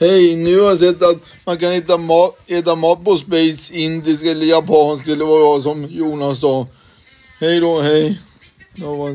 Hej, nu har jag sett att man kan äta mat, äta mat på Space, indisk eller japansk eller vad det var som Jonas sa. Hej då, hej. Då var det.